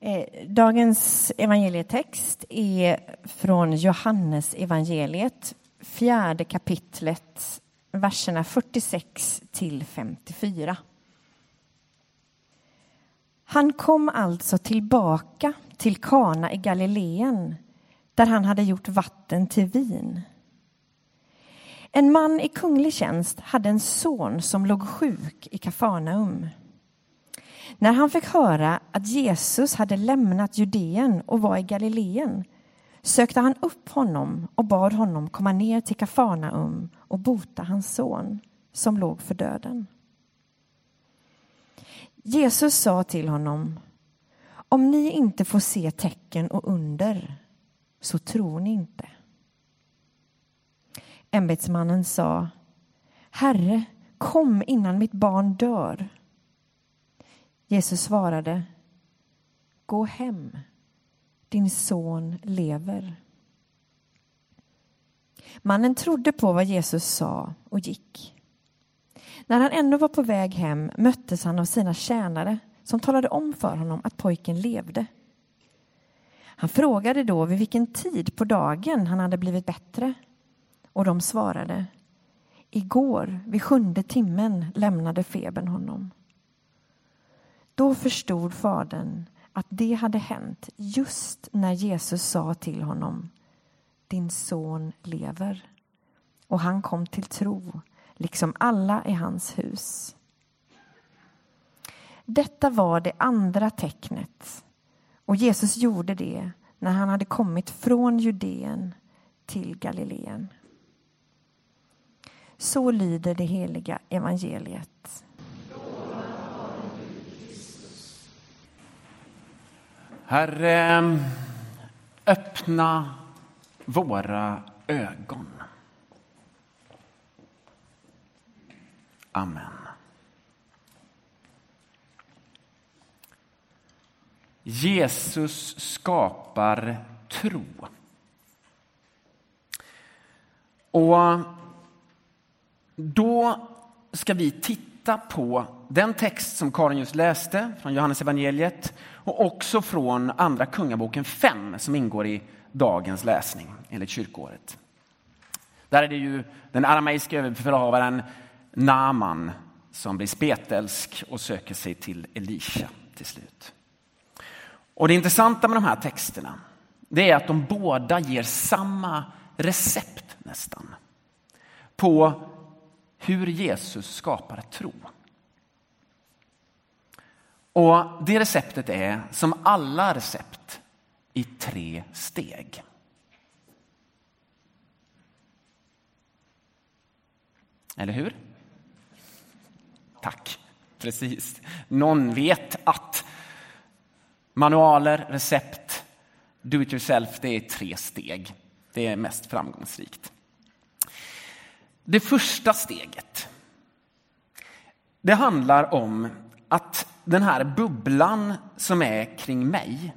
Eh, dagens evangelietext är från Johannes evangeliet, fjärde kapitlet, verserna 46 till 54. Han kom alltså tillbaka till Kana i Galileen där han hade gjort vatten till vin. En man i kunglig tjänst hade en son som låg sjuk i Kafarnaum. När han fick höra att Jesus hade lämnat Judeen och var i Galileen sökte han upp honom och bad honom komma ner till Kafarnaum och bota hans son som låg för döden. Jesus sa till honom om ni inte får se tecken och under så tror ni inte. Ämbetsmannen sa Herre, kom innan mitt barn dör. Jesus svarade Gå hem, din son lever. Mannen trodde på vad Jesus sa och gick. När han ännu var på väg hem möttes han av sina tjänare som talade om för honom att pojken levde. Han frågade då vid vilken tid på dagen han hade blivit bättre och de svarade Igår vid sjunde timmen lämnade febern honom. Då förstod fadern att det hade hänt just när Jesus sa till honom Din son lever. Och han kom till tro, liksom alla i hans hus. Detta var det andra tecknet och Jesus gjorde det när han hade kommit från Judeen till Galileen. Så lyder det heliga evangeliet. Herre, öppna våra ögon. Amen. Jesus skapar tro. Och då ska vi titta på den text som Karin just läste från Johannes evangeliet och också från Andra Kungaboken 5 som ingår i dagens läsning enligt kyrkåret. Där är det ju den arameiska överbefälhavaren Naman som blir spetälsk och söker sig till Elisha till slut. Och det intressanta med de här texterna det är att de båda ger samma recept nästan på hur Jesus skapar tro. Och det receptet är som alla recept i tre steg. Eller hur? Tack. Precis. Någon vet att manualer, recept, do it yourself, det är tre steg. Det är mest framgångsrikt. Det första steget, det handlar om att den här bubblan som är kring mig.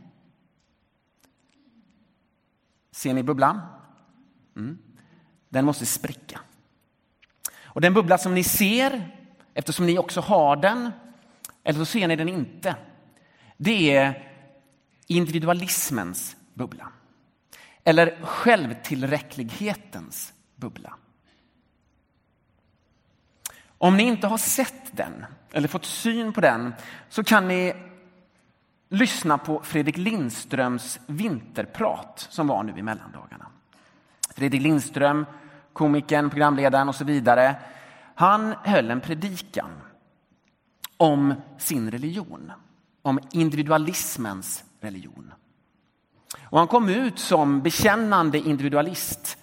Ser ni bubblan? Mm. Den måste spricka. Och den bubbla som ni ser, eftersom ni också har den, eller så ser ni den inte, det är individualismens bubbla. Eller självtillräcklighetens bubbla. Om ni inte har sett den eller fått syn på den så kan ni lyssna på Fredrik Lindströms vinterprat som var nu i mellandagarna. Fredrik Lindström, komikern, programledaren och så vidare. Han höll en predikan om sin religion, om individualismens religion. Och han kom ut som bekännande individualist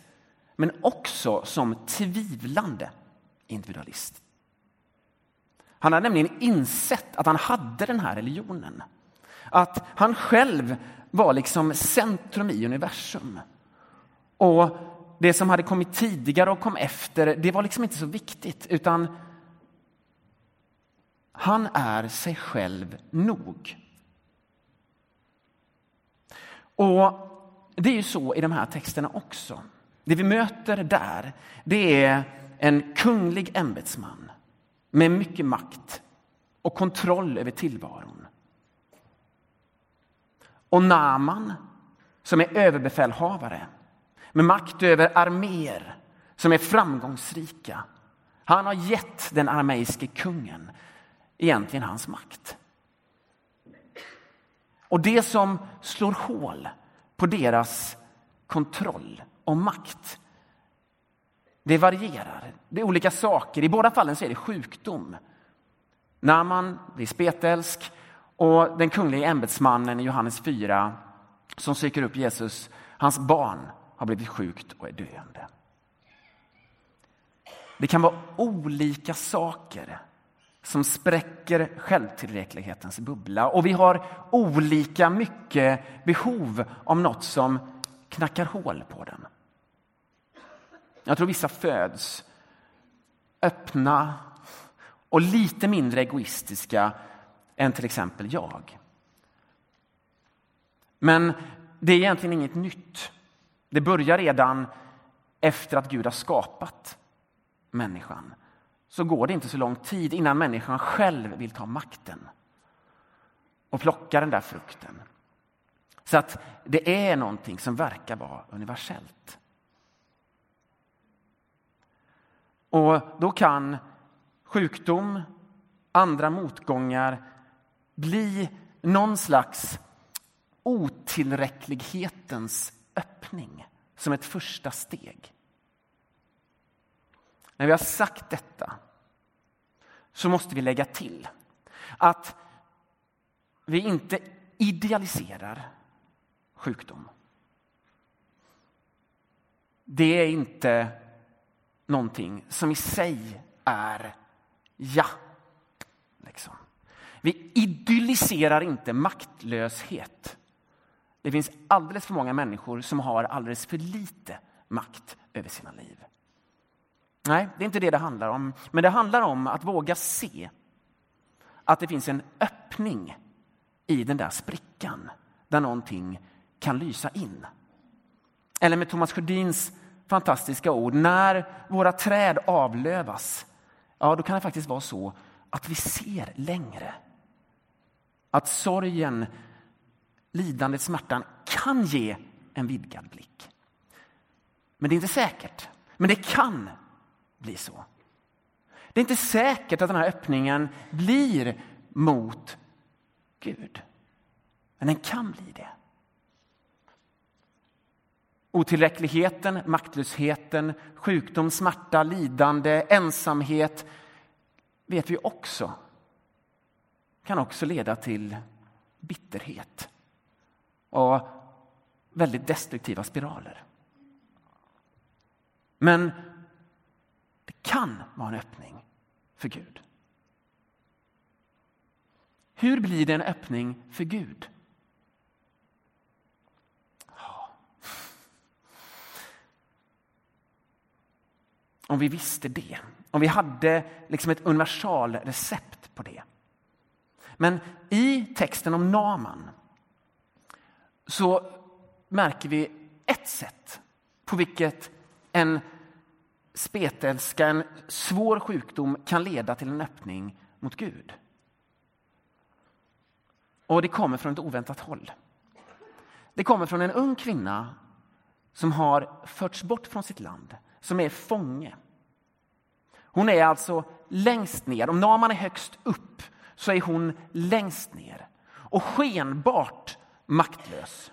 men också som tvivlande individualist. Han hade nämligen insett att han hade den här religionen. Att han själv var liksom centrum i universum. Och det som hade kommit tidigare och kom efter, det var liksom inte så viktigt utan han är sig själv nog. Och det är ju så i de här texterna också. Det vi möter där, det är en kunglig ämbetsman med mycket makt och kontroll över tillvaron. Och Naman, som är överbefälhavare med makt över arméer som är framgångsrika. Han har gett den arameiske kungen egentligen hans makt. Och det som slår hål på deras kontroll och makt det varierar. Det är olika saker. I båda fallen så är det sjukdom. Naman blir spetälsk och den kungliga ämbetsmannen i Johannes 4 som söker upp Jesus, hans barn har blivit sjukt och är döende. Det kan vara olika saker som spräcker självtillräcklighetens bubbla och vi har olika mycket behov av något som knackar hål på den. Jag tror vissa föds öppna och lite mindre egoistiska än till exempel jag. Men det är egentligen inget nytt. Det börjar redan efter att Gud har skapat människan. Så går det inte så lång tid innan människan själv vill ta makten och plocka den där frukten. Så att det är någonting som verkar vara universellt. Och då kan sjukdom, andra motgångar bli någon slags otillräcklighetens öppning som ett första steg. När vi har sagt detta så måste vi lägga till att vi inte idealiserar sjukdom. Det är inte någonting som i sig är ja. Liksom. Vi idylliserar inte maktlöshet. Det finns alldeles för många människor som har alldeles för lite makt över sina liv. Nej, det är inte det det handlar om. Men det handlar om att våga se att det finns en öppning i den där sprickan där någonting kan lysa in. Eller med Thomas Sjödins fantastiska ord, när våra träd avlövas, ja då kan det faktiskt vara så att vi ser längre. Att sorgen, lidandet, smärtan kan ge en vidgad blick. Men det är inte säkert. Men det kan bli så. Det är inte säkert att den här öppningen blir mot Gud. Men den kan bli det. Otillräckligheten, maktlösheten, sjukdom, smärta, lidande, ensamhet vet vi också kan också leda till bitterhet och väldigt destruktiva spiraler. Men det kan vara en öppning för Gud. Hur blir det en öppning för Gud? Om vi visste det. Om vi hade liksom ett universalrecept på det. Men i texten om Naman så märker vi ett sätt på vilket en spetälska, en svår sjukdom kan leda till en öppning mot Gud. Och det kommer från ett oväntat håll. Det kommer från en ung kvinna som har förts bort från sitt land, som är fånge. Hon är alltså längst ner. Om Naman är högst upp så är hon längst ner och skenbart maktlös.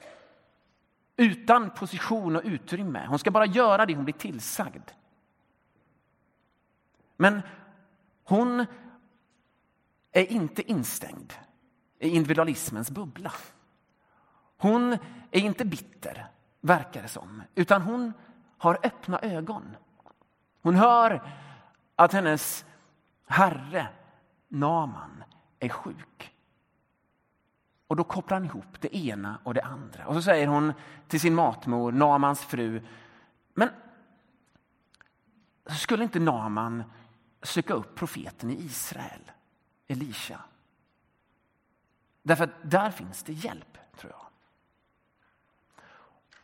Utan position och utrymme. Hon ska bara göra det hon blir tillsagd. Men hon är inte instängd i individualismens bubbla. Hon är inte bitter, verkar det som, utan hon har öppna ögon. Hon hör att hennes herre Naman är sjuk. Och då kopplar han ihop det ena och det andra. Och så säger hon till sin matmor, Namans fru, men skulle inte Naman söka upp profeten i Israel, Elisha? Därför att där finns det hjälp, tror jag.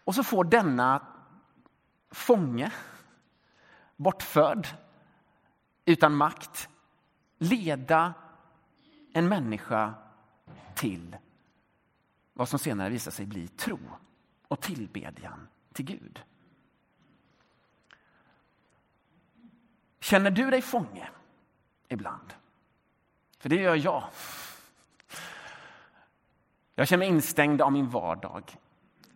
Och så får denna fånge, bortförd, utan makt, leda en människa till vad som senare visar sig bli tro och tillbedjan till Gud. Känner du dig fånge ibland? För det gör jag. Jag känner mig instängd av min vardag.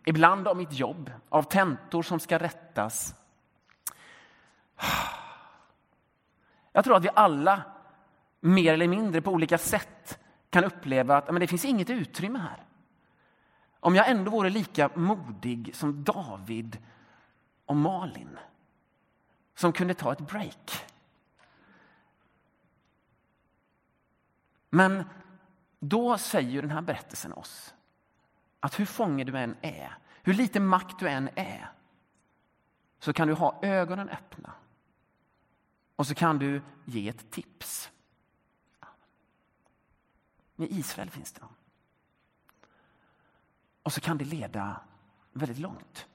Ibland av mitt jobb, av tentor som ska rättas. Jag tror att vi alla, mer eller mindre på olika sätt, kan uppleva att men det finns inget utrymme här. Om jag ändå vore lika modig som David och Malin som kunde ta ett break. Men då säger den här berättelsen oss att hur fången du än är, hur lite makt du än är, så kan du ha ögonen öppna. Och så kan du ge ett tips. Med Israel finns det. Och så kan det leda väldigt långt.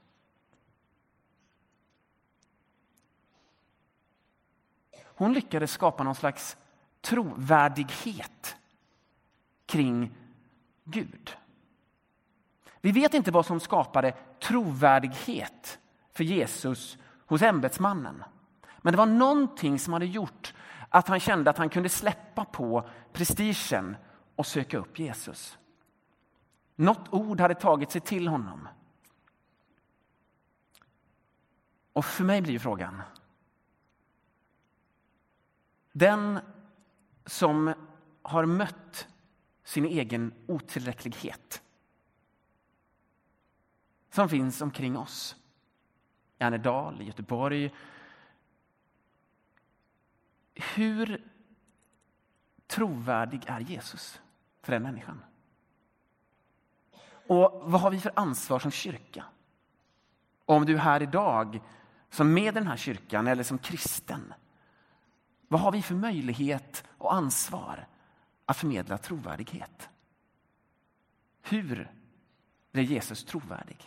Hon lyckades skapa någon slags trovärdighet kring Gud. Vi vet inte vad som skapade trovärdighet för Jesus hos ämbetsmannen. Men det var någonting som hade gjort att han kände att han kunde släppa på prestigen och söka upp Jesus. Något ord hade tagit sig till honom. Och för mig blir frågan. Den som har mött sin egen otillräcklighet som finns omkring oss. I Annedal, i Göteborg. Hur trovärdig är Jesus för den människan? Och vad har vi för ansvar som kyrka? om du är här idag som med den här kyrkan eller som kristen, vad har vi för möjlighet och ansvar att förmedla trovärdighet? Hur blir Jesus trovärdig?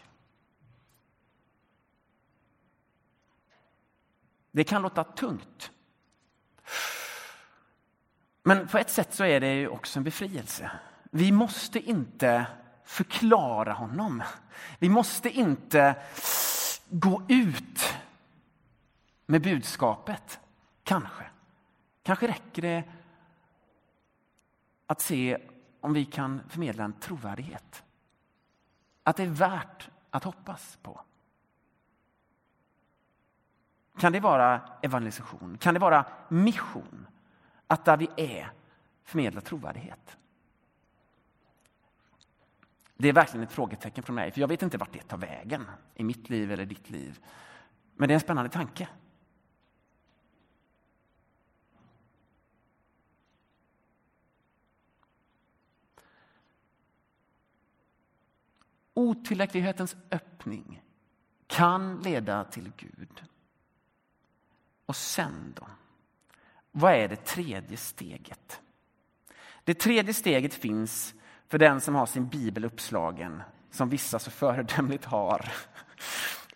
Det kan låta tungt. Men på ett sätt så är det också en befrielse. Vi måste inte förklara honom. Vi måste inte gå ut med budskapet, kanske. Kanske räcker det att se om vi kan förmedla en trovärdighet. Att det är värt att hoppas på. Kan det vara evangelisation? Kan det vara mission? Att där vi är förmedla trovärdighet? Det är verkligen ett frågetecken från mig, för jag vet inte vart det tar vägen i mitt liv eller ditt liv. Men det är en spännande tanke. Otillräcklighetens öppning kan leda till Gud. Och sen då? Vad är det tredje steget? Det tredje steget finns för den som har sin bibel uppslagen, som vissa så föredömligt har.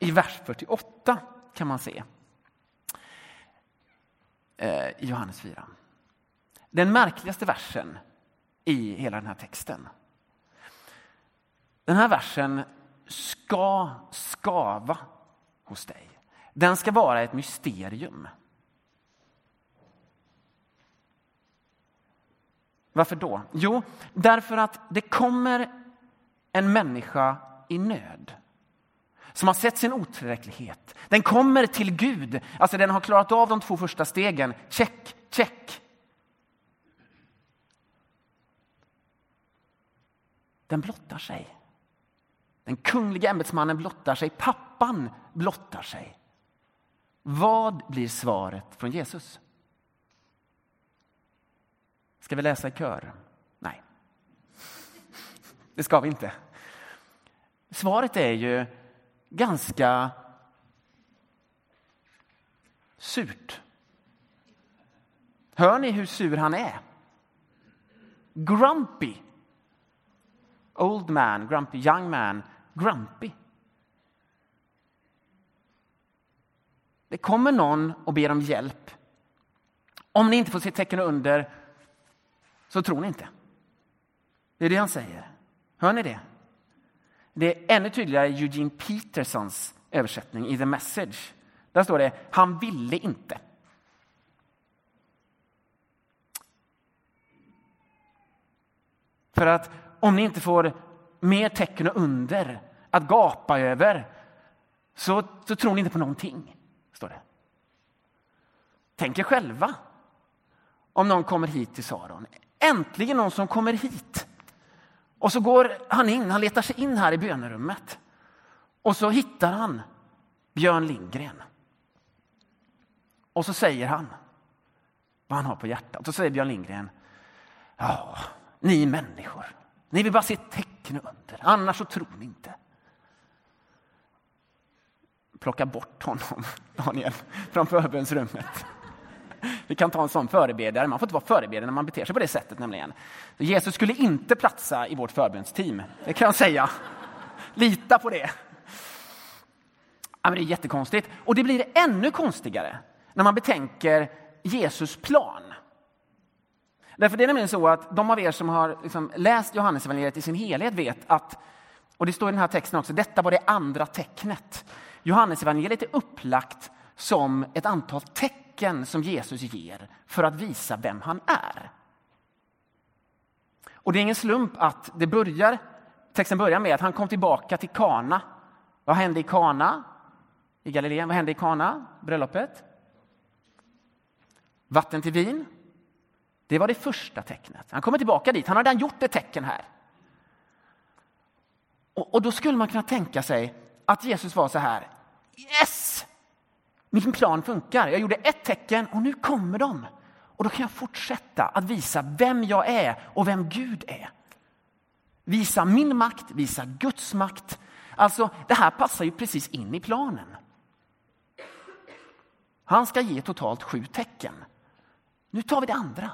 I vers 48 kan man se i Johannes 4. Den märkligaste versen i hela den här texten. Den här versen ska skava hos dig. Den ska vara ett mysterium. Varför då? Jo, därför att det kommer en människa i nöd som har sett sin otillräcklighet. Den kommer till Gud, alltså den har klarat av de två första stegen. Check, check. Den blottar sig. Den kungliga ämbetsmannen blottar sig, pappan blottar sig. Vad blir svaret från Jesus? Ska vi läsa i kör? Nej. Det ska vi inte. Svaret är ju ganska surt. Hör ni hur sur han är? Grumpy. Old man, grumpy, young man, grumpy. Det kommer någon och ber om hjälp. Om ni inte får se tecken under så tror ni inte. Det är det han säger. Hör ni det? Det är ännu tydligare i Eugene Petersons översättning i The Message. Där står det, han ville inte. För att om ni inte får mer tecken och under att gapa över så, så tror ni inte på någonting, står det. Tänk er själva om någon kommer hit till Saron. Äntligen någon som kommer hit. Och så går han in, han letar sig in här i bönerummet. Och så hittar han Björn Lindgren. Och så säger han vad han har på hjärtat. Och så säger Björn Lindgren, ja, ni människor, ni vill bara se tecken under, annars så tror ni inte. Plocka bort honom, Daniel, från förbönsrummet. Vi kan ta en sån förebedjare. Man får inte vara förebedjare när man beter sig på det sättet nämligen. Jesus skulle inte platsa i vårt förbönsteam, det kan jag säga. Lita på det. Ja, men det är jättekonstigt. Och det blir ännu konstigare när man betänker Jesus plan. Därför det är nämligen så att de av er som har liksom läst Johannesevangeliet i sin helhet vet att, och det står i den här texten också, detta var det andra tecknet. Johannesevangeliet är upplagt som ett antal tecken som Jesus ger för att visa vem han är. Och det är ingen slump att det börjar, texten börjar med att han kom tillbaka till Kana. Vad hände i Kana? I Galileen. Vad hände i Kana? Bröllopet? Vatten till vin. Det var det första tecknet. Han kommer tillbaka dit. Han har redan gjort ett tecken här. Och, och då skulle man kunna tänka sig att Jesus var så här. Yes! Min plan funkar. Jag gjorde ett tecken och nu kommer de. Och då kan jag fortsätta att visa vem jag är och vem Gud är. Visa min makt, visa Guds makt. Alltså, det här passar ju precis in i planen. Han ska ge totalt sju tecken. Nu tar vi det andra.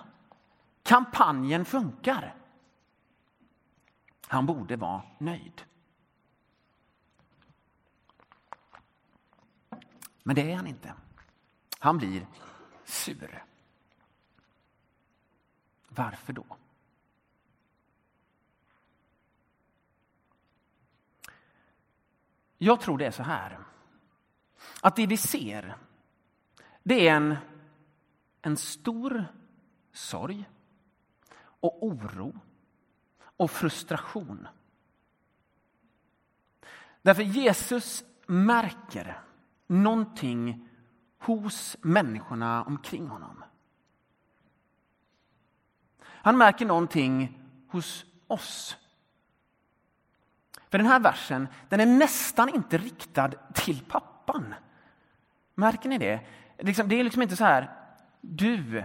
Kampanjen funkar. Han borde vara nöjd. Men det är han inte. Han blir sur. Varför då? Jag tror det är så här. Att det vi ser, det är en, en stor sorg och oro och frustration. Därför Jesus märker någonting hos människorna omkring honom. Han märker någonting hos oss. För den här versen den är nästan inte riktad till pappan. Märker ni det? Liksom, det är liksom inte så här, du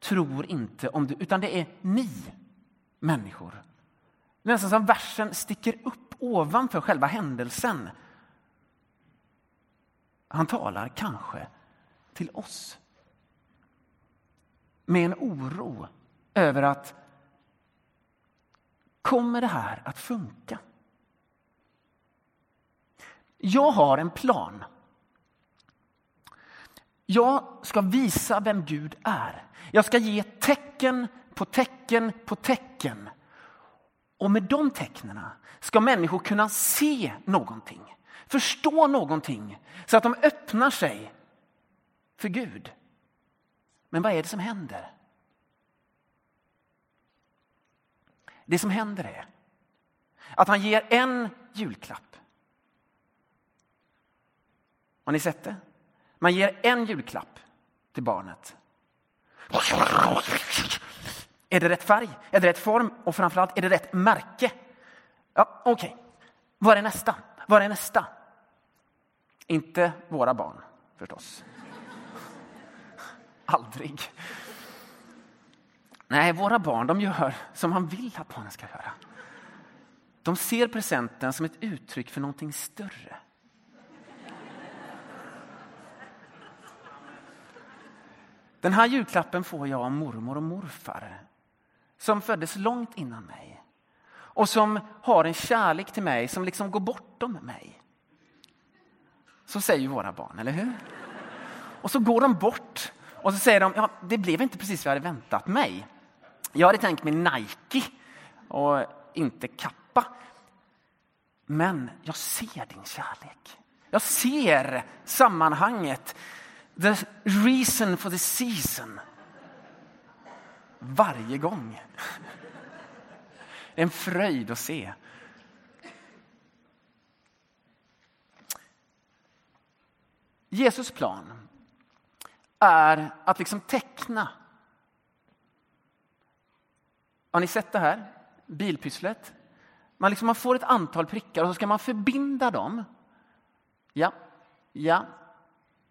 tror inte om du, utan det är ni människor. Det är nästan som versen sticker upp ovanför själva händelsen. Han talar kanske till oss. Med en oro över att kommer det här att funka? Jag har en plan. Jag ska visa vem Gud är. Jag ska ge tecken på tecken på tecken. Och med de tecknen ska människor kunna se någonting, förstå någonting så att de öppnar sig för Gud. Men vad är det som händer? Det som händer är att han ger en julklapp. Har ni sett det? Man ger en julklapp till barnet är det rätt färg? Är det rätt form? Och framförallt, är det rätt märke? Ja, Okej, okay. vad är nästa? Vad är nästa? Inte våra barn, förstås. Aldrig. Nej, våra barn de gör som man vill att barnen ska göra. De ser presenten som ett uttryck för någonting större. Den här julklappen får jag av mormor och morfar som föddes långt innan mig och som har en kärlek till mig som liksom går bortom mig. Så säger ju våra barn, eller hur? Och så går de bort och så säger de, ja, det blev inte precis vad jag hade väntat mig. Jag hade tänkt mig Nike och inte kappa. Men jag ser din kärlek. Jag ser sammanhanget. The reason for the season. Varje gång. Det är en fröjd att se. Jesus plan är att liksom teckna. Har ni sett det här? Bilpysslet. Man, liksom, man får ett antal prickar och så ska man förbinda dem. Ja, ja,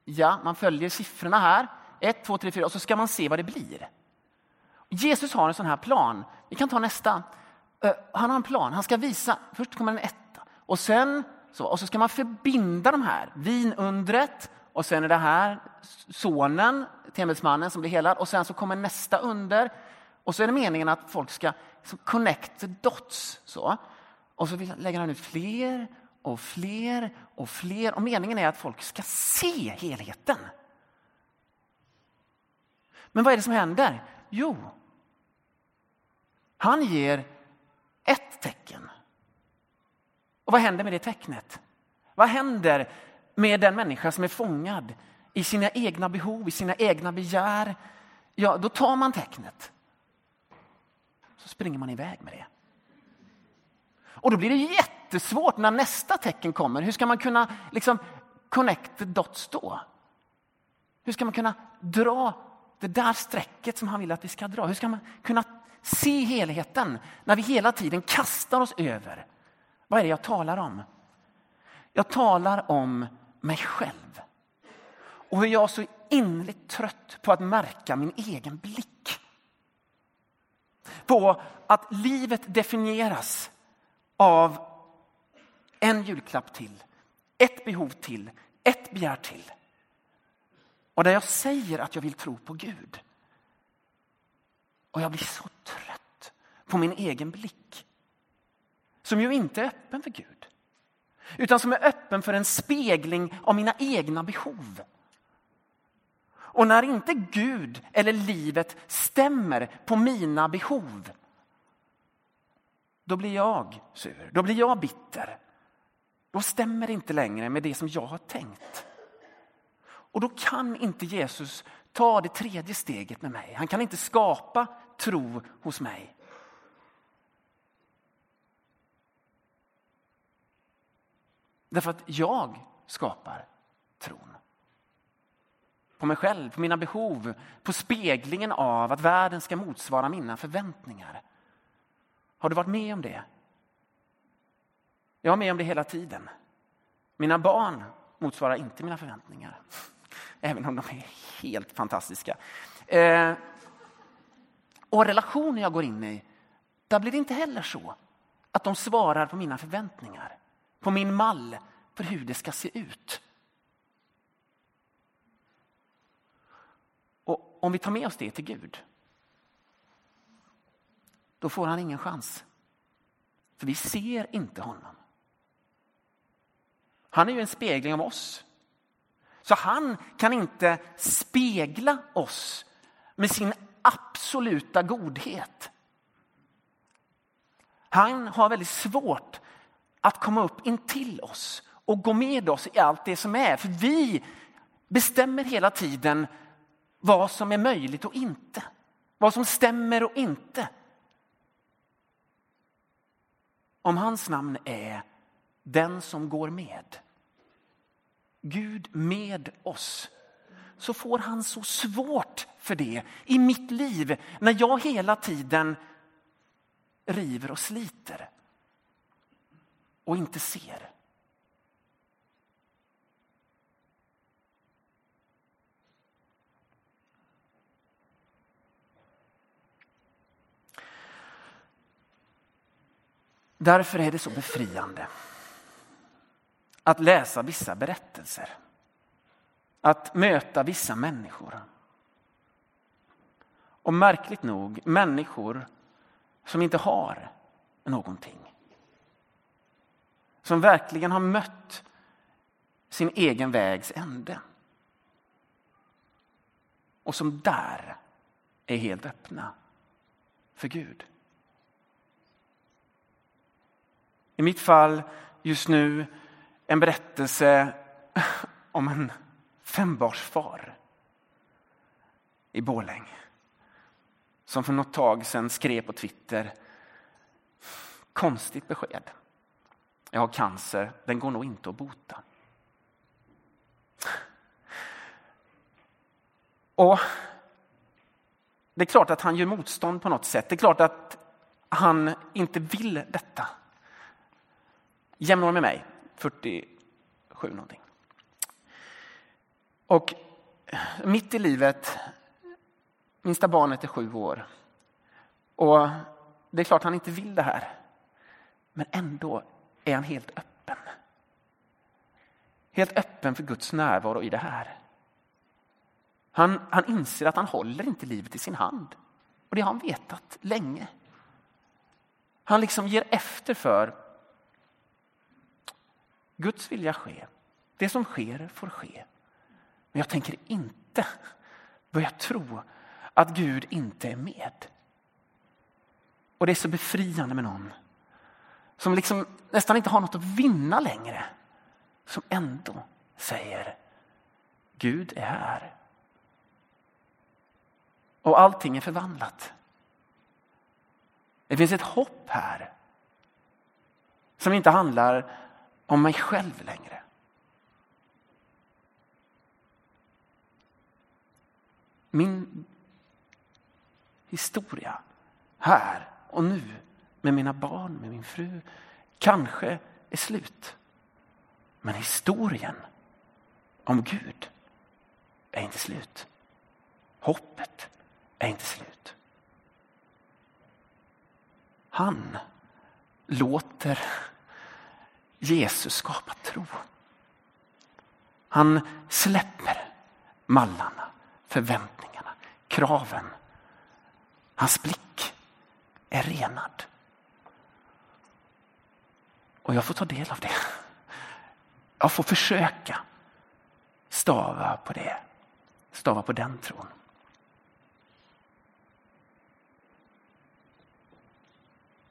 ja. Man följer siffrorna här. Ett, två, tre, fyra och så ska man se vad det blir. Jesus har en sån här plan. Vi kan ta nästa. Eh, han har en plan. Han ska visa. Först kommer en etta och sen så, och så ska man förbinda de här. Vinundret och sen är det här sonen, temmelsmannen som blir helad och sen så kommer nästa under. Och så är det meningen att folk ska connect the dots. Så. Och så lägger han ut fler och fler och fler. Och meningen är att folk ska se helheten. Men vad är det som händer? Jo, han ger ett tecken. Och vad händer med det tecknet? Vad händer med den människa som är fångad i sina egna behov, i sina egna begär? Ja, då tar man tecknet. Så springer man iväg med det. Och då blir det jättesvårt när nästa tecken kommer. Hur ska man kunna liksom connect the dots då? Hur ska man kunna dra det där strecket som han vill att vi ska dra? Hur ska man kunna se helheten när vi hela tiden kastar oss över? Vad är det jag talar om? Jag talar om mig själv. Och hur jag är så innerligt trött på att märka min egen blick. På att livet definieras av en julklapp till, ett behov till, ett begär till. Och där jag säger att jag vill tro på Gud. Och jag blir så trött på min egen blick. Som ju inte är öppen för Gud. Utan som är öppen för en spegling av mina egna behov. Och när inte Gud eller livet stämmer på mina behov då blir jag sur, då blir jag bitter. Då stämmer det inte längre med det som jag har tänkt. Och då kan inte Jesus ta det tredje steget med mig. Han kan inte skapa tro hos mig. Därför att jag skapar tron. På mig själv, på mina behov, på speglingen av att världen ska motsvara mina förväntningar. Har du varit med om det? Jag är med om det hela tiden. Mina barn motsvarar inte mina förväntningar. Även om de är helt fantastiska. Eh, och relationer jag går in i, där blir det inte heller så att de svarar på mina förväntningar. På min mall för hur det ska se ut. Och om vi tar med oss det till Gud då får han ingen chans. För vi ser inte honom. Han är ju en spegling av oss. Så han kan inte spegla oss med sin absoluta godhet. Han har väldigt svårt att komma upp in till oss och gå med oss i allt det som är. För vi bestämmer hela tiden vad som är möjligt och inte. Vad som stämmer och inte. om hans namn är den som går med. Gud med oss. Så får han så svårt för det i mitt liv när jag hela tiden river och sliter och inte ser. Därför är det så befriande att läsa vissa berättelser. Att möta vissa människor. Och märkligt nog människor som inte har någonting. Som verkligen har mött sin egen vägs ände. Och som där är helt öppna för Gud. I mitt fall just nu en berättelse om en fembarnsfar i Borlänge som för något tag sedan skrev på Twitter Konstigt besked. Jag har cancer, den går nog inte att bota. Och Det är klart att han gör motstånd på något sätt. Det är klart att han inte vill detta. Jämnår med mig, 47 någonting. Och mitt i livet, minsta barnet är sju år. Och det är klart han inte vill det här. Men ändå är han helt öppen. Helt öppen för Guds närvaro i det här. Han, han inser att han håller inte livet i sin hand. Och det har han vetat länge. Han liksom ger efter för Guds vilja ske. Det som sker får ske. Men jag tänker inte börja tro att Gud inte är med. Och det är så befriande med någon som liksom nästan inte har något att vinna längre. Som ändå säger Gud är här. Och allting är förvandlat. Det finns ett hopp här som inte handlar om mig själv längre. Min historia här och nu med mina barn, med min fru, kanske är slut. Men historien om Gud är inte slut. Hoppet är inte slut. Han låter Jesus skapa tro. Han släpper mallarna, förväntningarna, kraven. Hans blick är renad. Och jag får ta del av det. Jag får försöka stava på det. Stava på den tron.